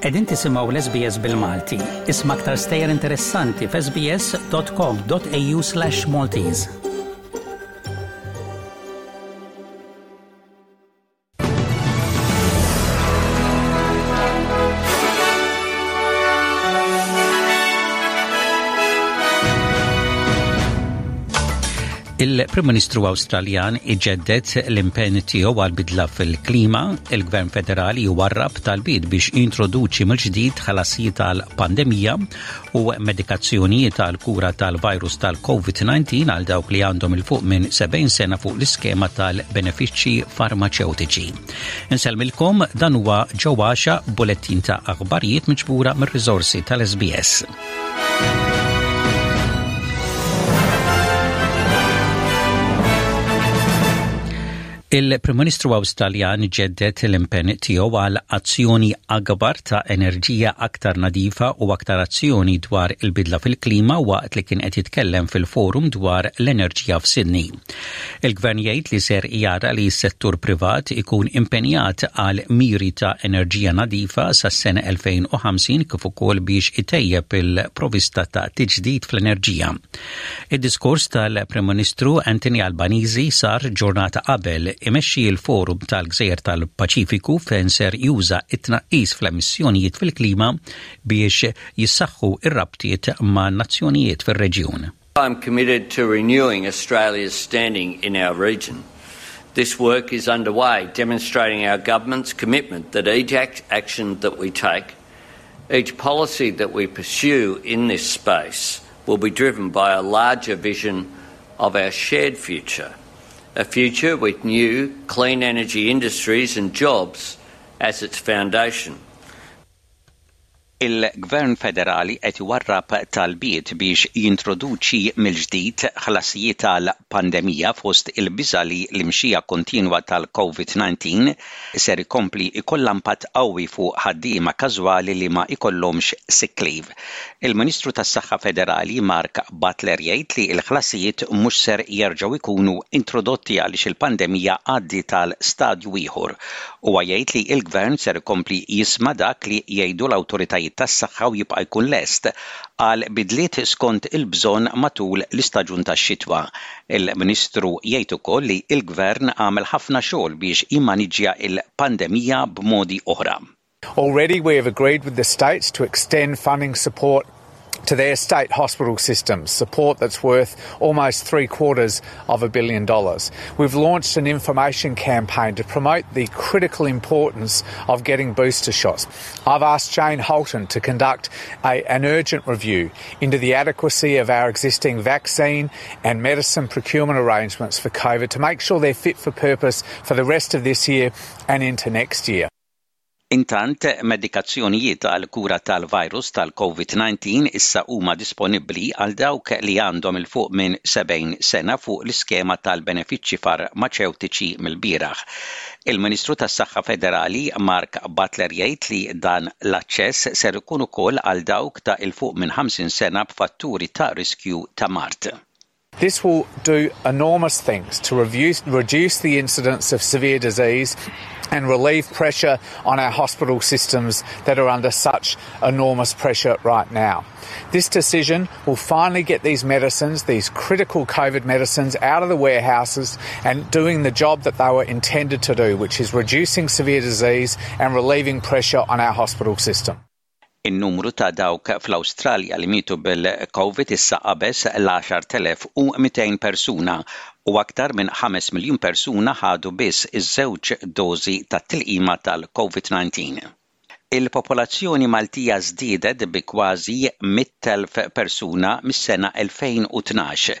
Qegħdin tisimgħu l-SBS bil-Malti. Isma' aktar stejjer interessanti f'sbs.com.au/maltese. Il-Prim Ministru Awstraljan iġeddet l-impenn tiegħu għal bidla fil-klima, il-Gvern Federali warrab tal-bid biex introduċi mill-ġdid ħalasijiet għal pandemija u medikazzjonijiet għal kura tal-virus tal-COVID-19 għal dawk li għandhom il-fuq minn 70 sena fuq l-iskema tal-benefiċċji farmaceutiċi. Insellmilkom dan huwa ġewwaxa bulettin ta' aħbarijiet miġbura mir-riżorsi tal-SBS. Il-Prim Ministru Awstraljan iġedded l-impenn tiegħu għal azzjoni akbar ta' enerġija aktar nadifa u aktar azzjoni dwar il-bidla fil-klima waqt li kien qed jitkellem fil-forum dwar l-enerġija f'Sydney. Il-Gvern jgħid li ser jara li s-settur privat ikun impenjat għal miri ta' enerġija nadifa sas-sena 2050 kif ukoll biex itejjeb il-provista ta' tiġdid fl-enerġija. Id-diskors tal-Prim Ministru Anthony Albanizi sar ġurnata qabel imexxi l-Forum tal-Gżejjer tal-Paċifiku fejn ser juża it-tnaqqis fl-emissjonijiet fil-klima biex jissaħħu r-rabtiet ma' nazzjonijiet fir-reġjun. I'm committed to renewing Australia's standing in our region. This work is underway, demonstrating our government's commitment that each action that we take, each policy that we pursue in this space will be driven by a larger vision of our shared future, a future with new clean energy industries and jobs as its foundation. Il-Gvern Federali qed iwarrab talbiet biex jintroduċi mill-ġdid ħlasijiet għal pandemija fost il-biża' li l-imxija kontinwa tal-COVID-19 ser ikompli jkollha impatt qawwi fuq ħaddiema każwali li ma jkollhomx sick leave. Il-Ministru tas-Saħħa Federali Mark Butler jgħid li l-ħlasijiet mhux ser jerġgħu jkunu introdotti għaliex il-pandemija għaddiet għal stadju ieħor. Huwa jgħid li l-Gvern ser ikompli jisma' dak li jgħidu l-awtoritajiet tas-saħħa u jibqa' jkun lest għal bidliet skont il-bżonn matul l-istaġun tax-xitwa. Il-Ministru jgħid ukoll li l-Gvern għamel ħafna xogħol biex jimmaniġġja l-pandemija b'modi oħra. Already we have agreed with the states to extend funding support to their state hospital systems, support that's worth almost three quarters of a billion dollars. We've launched an information campaign to promote the critical importance of getting booster shots. I've asked Jane Holton to conduct a, an urgent review into the adequacy of our existing vaccine and medicine procurement arrangements for COVID to make sure they're fit for purpose for the rest of this year and into next year. Intant, medikazzjonijiet għall-kura tal-virus tal-COVID-19 issa huma disponibbli għal dawk li għandhom 'il fuq minn 70 sena fuq l-iskema tal-benefiċċji farmaċewtiċi mill-bieraħ. Il-Ministru tas-Saħħa Federali, Mark Butler jgħid li dan l-aċċess ser ikun ukoll għal dawk ta' 'il fuq minn 50 sena b'fatturi ta' riskju ta' mard. This will do enormous things to reduce, reduce the incidence of severe disease and relieve pressure on our hospital systems that are under such enormous pressure right now. This decision will finally get these medicines, these critical COVID medicines, out of the warehouses and doing the job that they were intended to do, which is reducing severe disease and relieving pressure on our hospital system. In-numru ta' dawk fl-Awstralja li mietu bil-Covid issa qabeż l-10,200 persuna u aktar minn ħames miljun persuna ħadu biss iż-żewġ dożi tat-tilqima tal-Covid 19. Il-popolazzjoni Maltija żdiedet bi kważi 100,000 persuna mis-sena 2012,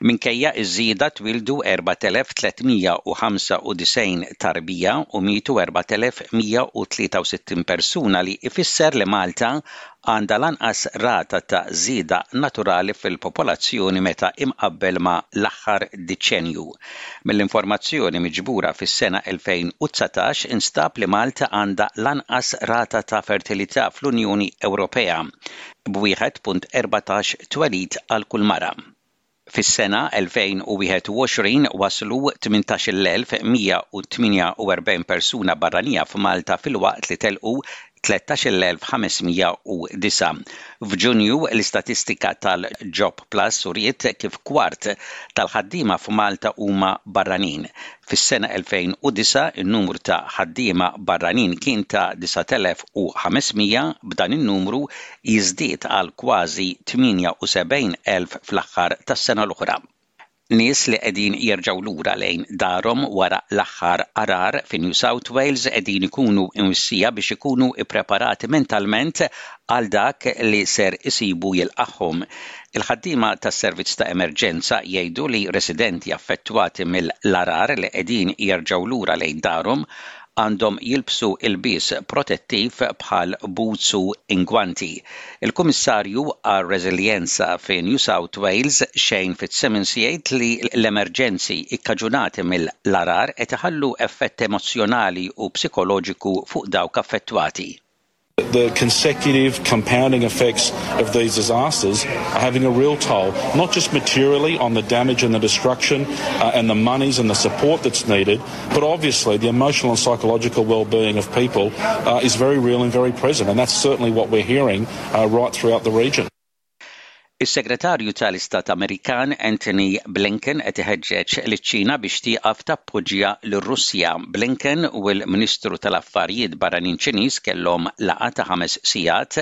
Minkejja ż-żieda twieldu 4,395 tarbija u mietu 4,163 persuna li jfisser li Malta għandha l-anqas rata ta' żieda naturali fil-popolazzjoni meta imqabbel ma' l-aħħar diċenju. Mill-informazzjoni miġbura fis-sena 2019 instab li Malta għandha l-anqas rata ta' fertilità fl-Unjoni Ewropea, b'wieħed-punt-erbatax twelid għal kull mara. Fis-sena 2021 waslu 18,148 persuna barranija f'Malta filwaqt li telqu 13,509. F'Ġunju, l-istatistika tal-JobPlus uriet kif kwart tal-ħaddiema f'Malta huma barranin. Fis-sena 2009 in-numru ta' ħaddiema barranin kien ta' 9,500 b'dan in-numru jiżdied għal kważi 78,000 fl-aħħar tas-sena l-oħra. Nies li qegħdin jerġgħu lura lejn darhom wara l-aħħar għargħar fi New South Wales qegħdin ikunu imwissija biex ikunu ppreparati mentalment għal dak li ser isibu jilqagħhom. Il-ħaddiema tas-servizz ta' emerġenza jgħidu li residenti affettwati mill-għarar li qegħdin jerġgħu lura lejn darhom għandhom jilbsu ilbies protettiv bħal boots u ingwanti. Il-Kummissarju għar-Reżiljenza fi New South Wales, Shane Fitzsimmons jgħid li l-emerġenzi ikkaġunati mill-għarar qed iħallu effett emozzjonali u psikoloġiku fuq dawk affettwati. The consecutive compounding effects of these disasters are having a real toll, not just materially on the damage and the destruction uh, and the monies and the support that's needed, but obviously the emotional and psychological well-being of people uh, is very real and very present, and that's certainly what we're hearing uh, right throughout the region. Is-Segretarju tal-Istat Amerikan Antony Blinken qed iħeġġeġ liċ-Ċina biex tieqaf tappoġġja lir-Russja. Blinken u l-Ministru tal-Affarijiet Barranin Ċiniż kellhom laqgħa ta' ħames sigħat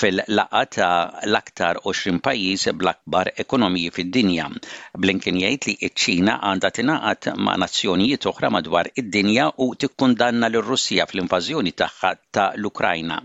fil-laqgħa ta' l-aktar 20 pajjiż bl-akbar ekonomiji fid-dinja. Blinken jgħid li ċ-Ċina għandha tingħaqad ma' nazzjonijiet oħra madwar id-dinja u tikkundanna lir-Russja fl-invażjoni tagħha ta' l-Ukrajna.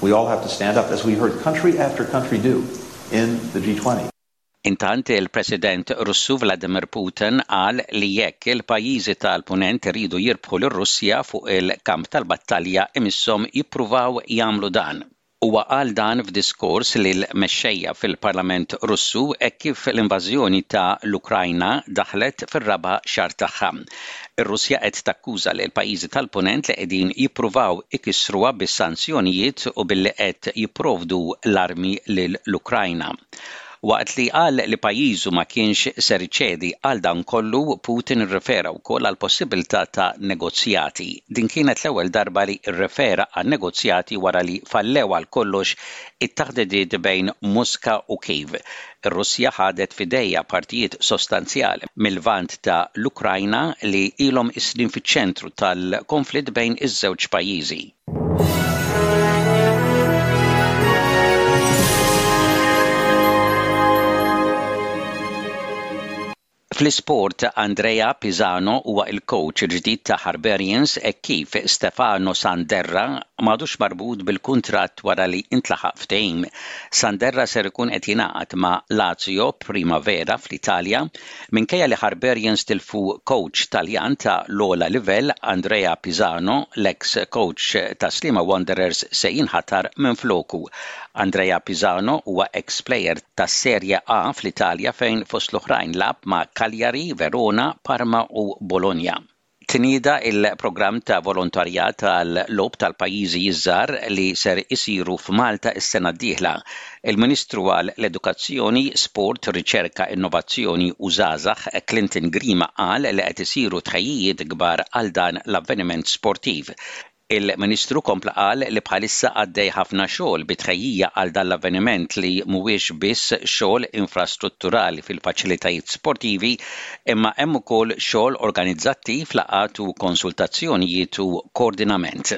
We all have to stand up, as we heard country after country do in the G20. Intant, il-President Russu Vladimir Putin qal li jekk il-pajjiżi tal-Punent iridu jirbħu lir-Russja fuq il-kamp tal-battalja imisshom jippruvaw jagħmlu dan. Huwa qal dan f'diskors lill-mexxejja fil-Parlament Russu hekk kif l-invażjoni ta' l-Ukrajna daħlet fir-raba' xahar tagħha. Ir-Russja qed takkuża lill-pajjiżi tal-Punent li qegħdin jippruvaw ikissruha bis-sanzjonijiet u billi qed jipprovdu l-armi lill-Ukrajna. Waqt li qal li pajjiżu ma kienx ser iċedi għal dan kollu, Putin irrefera wkoll għall-possibilità ta' negozjati. Din kienet l-ewwel darba li rrefera għal negozjati wara li fallew għal kollox it-taħdidiet bejn Moska u Kiev Ir-Russja ħadet f'idejha partijiet sostanzjali mil-Lvant ta' l-Ukrajna li ilhom is-snin fiċ-ċentru tal-konflitt bejn iż-żewġ pajjiżi. Fl-isport, Andrea Pisano huwa il-kowċ il-ġdid ta' Harbarians hekk kif Stefano Sanderra m'għadux marbut bil-kuntratt wara li ntlaħaq ftehim. Sanderra ser ikun qed jingħaqad ma' Lazio Primavera fl-Italja minkejja li Harbarians tilfu kowċ Taljan ta' l-ogħla livell, Andrea Pisano, l-eks kowċ ta' Sliema Wanderers se jinħatar minfloku. Andrea Pisano huwa eks plejer tas-Serie A fl-Italja fejn fost l-oħrajn lagħab ma' Cagliari, Verona, Parma u Bologna. Tnieda il-programm ta' volontarjat għal-logħob tal-pajjiżi iż-żgħar li ser isiru f'Malta s-sena d-dieħla. Il-Ministru għal l-Edukazzjoni, Sport, Riċerka, Innovazzjoni u Żgħażagħ, Clinton Grima qal li qed isiru tħejjijiet kbar għal dan l-avveniment sportiv. Il-Ministru kompla qal li bħalissa għaddej ħafna xogħol bi tħejjija għal dan l-avveniment li mhuwiex biss xogħol infrastrutturali fil-faċilitajiet sportivi imma hemm ukoll xogħol organizzattiv, laqgħat u konsultazzjonijiet u koordinament.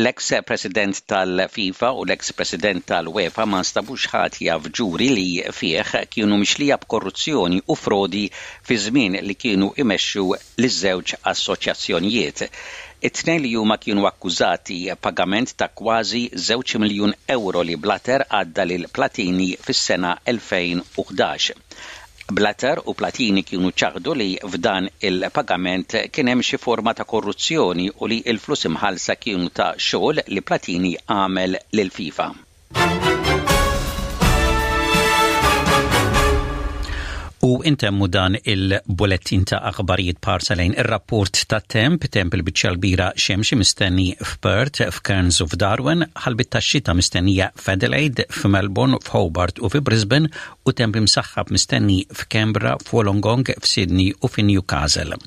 L-eks President tal-FIFA u l-eks President tal-UEFA ma nstabux ħatja f'ġuri li fih kienu mixlija b'korruzzjoni u frodi fi żmien li kienu imexxu liż-żewġ assoċjazzjonijiet. It-tnejn li huma kienu akkużati pagament ta' kważi żewġ miljun ewro li Blatter għadda lil Platini fis-sena 2011. Blatter u Platini kienu ċaħdu li f'dan il-pagament kien hemm xi forma ta' korruzzjoni u li l-flus imħallsa kienu ta' xogħol li Platini għamel lill-FIFA. intemmu dan il-bulletin ta' aħbarijiet parsa lejn ir-rapport ta' temp, temp il-biċċa l-bira xemxi mistenni f'Perth, f'Kerns u f'Darwin, ħalbit ta' xita mistennija f'Adelaide, f'Melbourne, f'Hobart u fi Brisbane u temp imsaħħab mistenni f'Kembra, f'Wolongong, f'Sydney u f'Newcastle.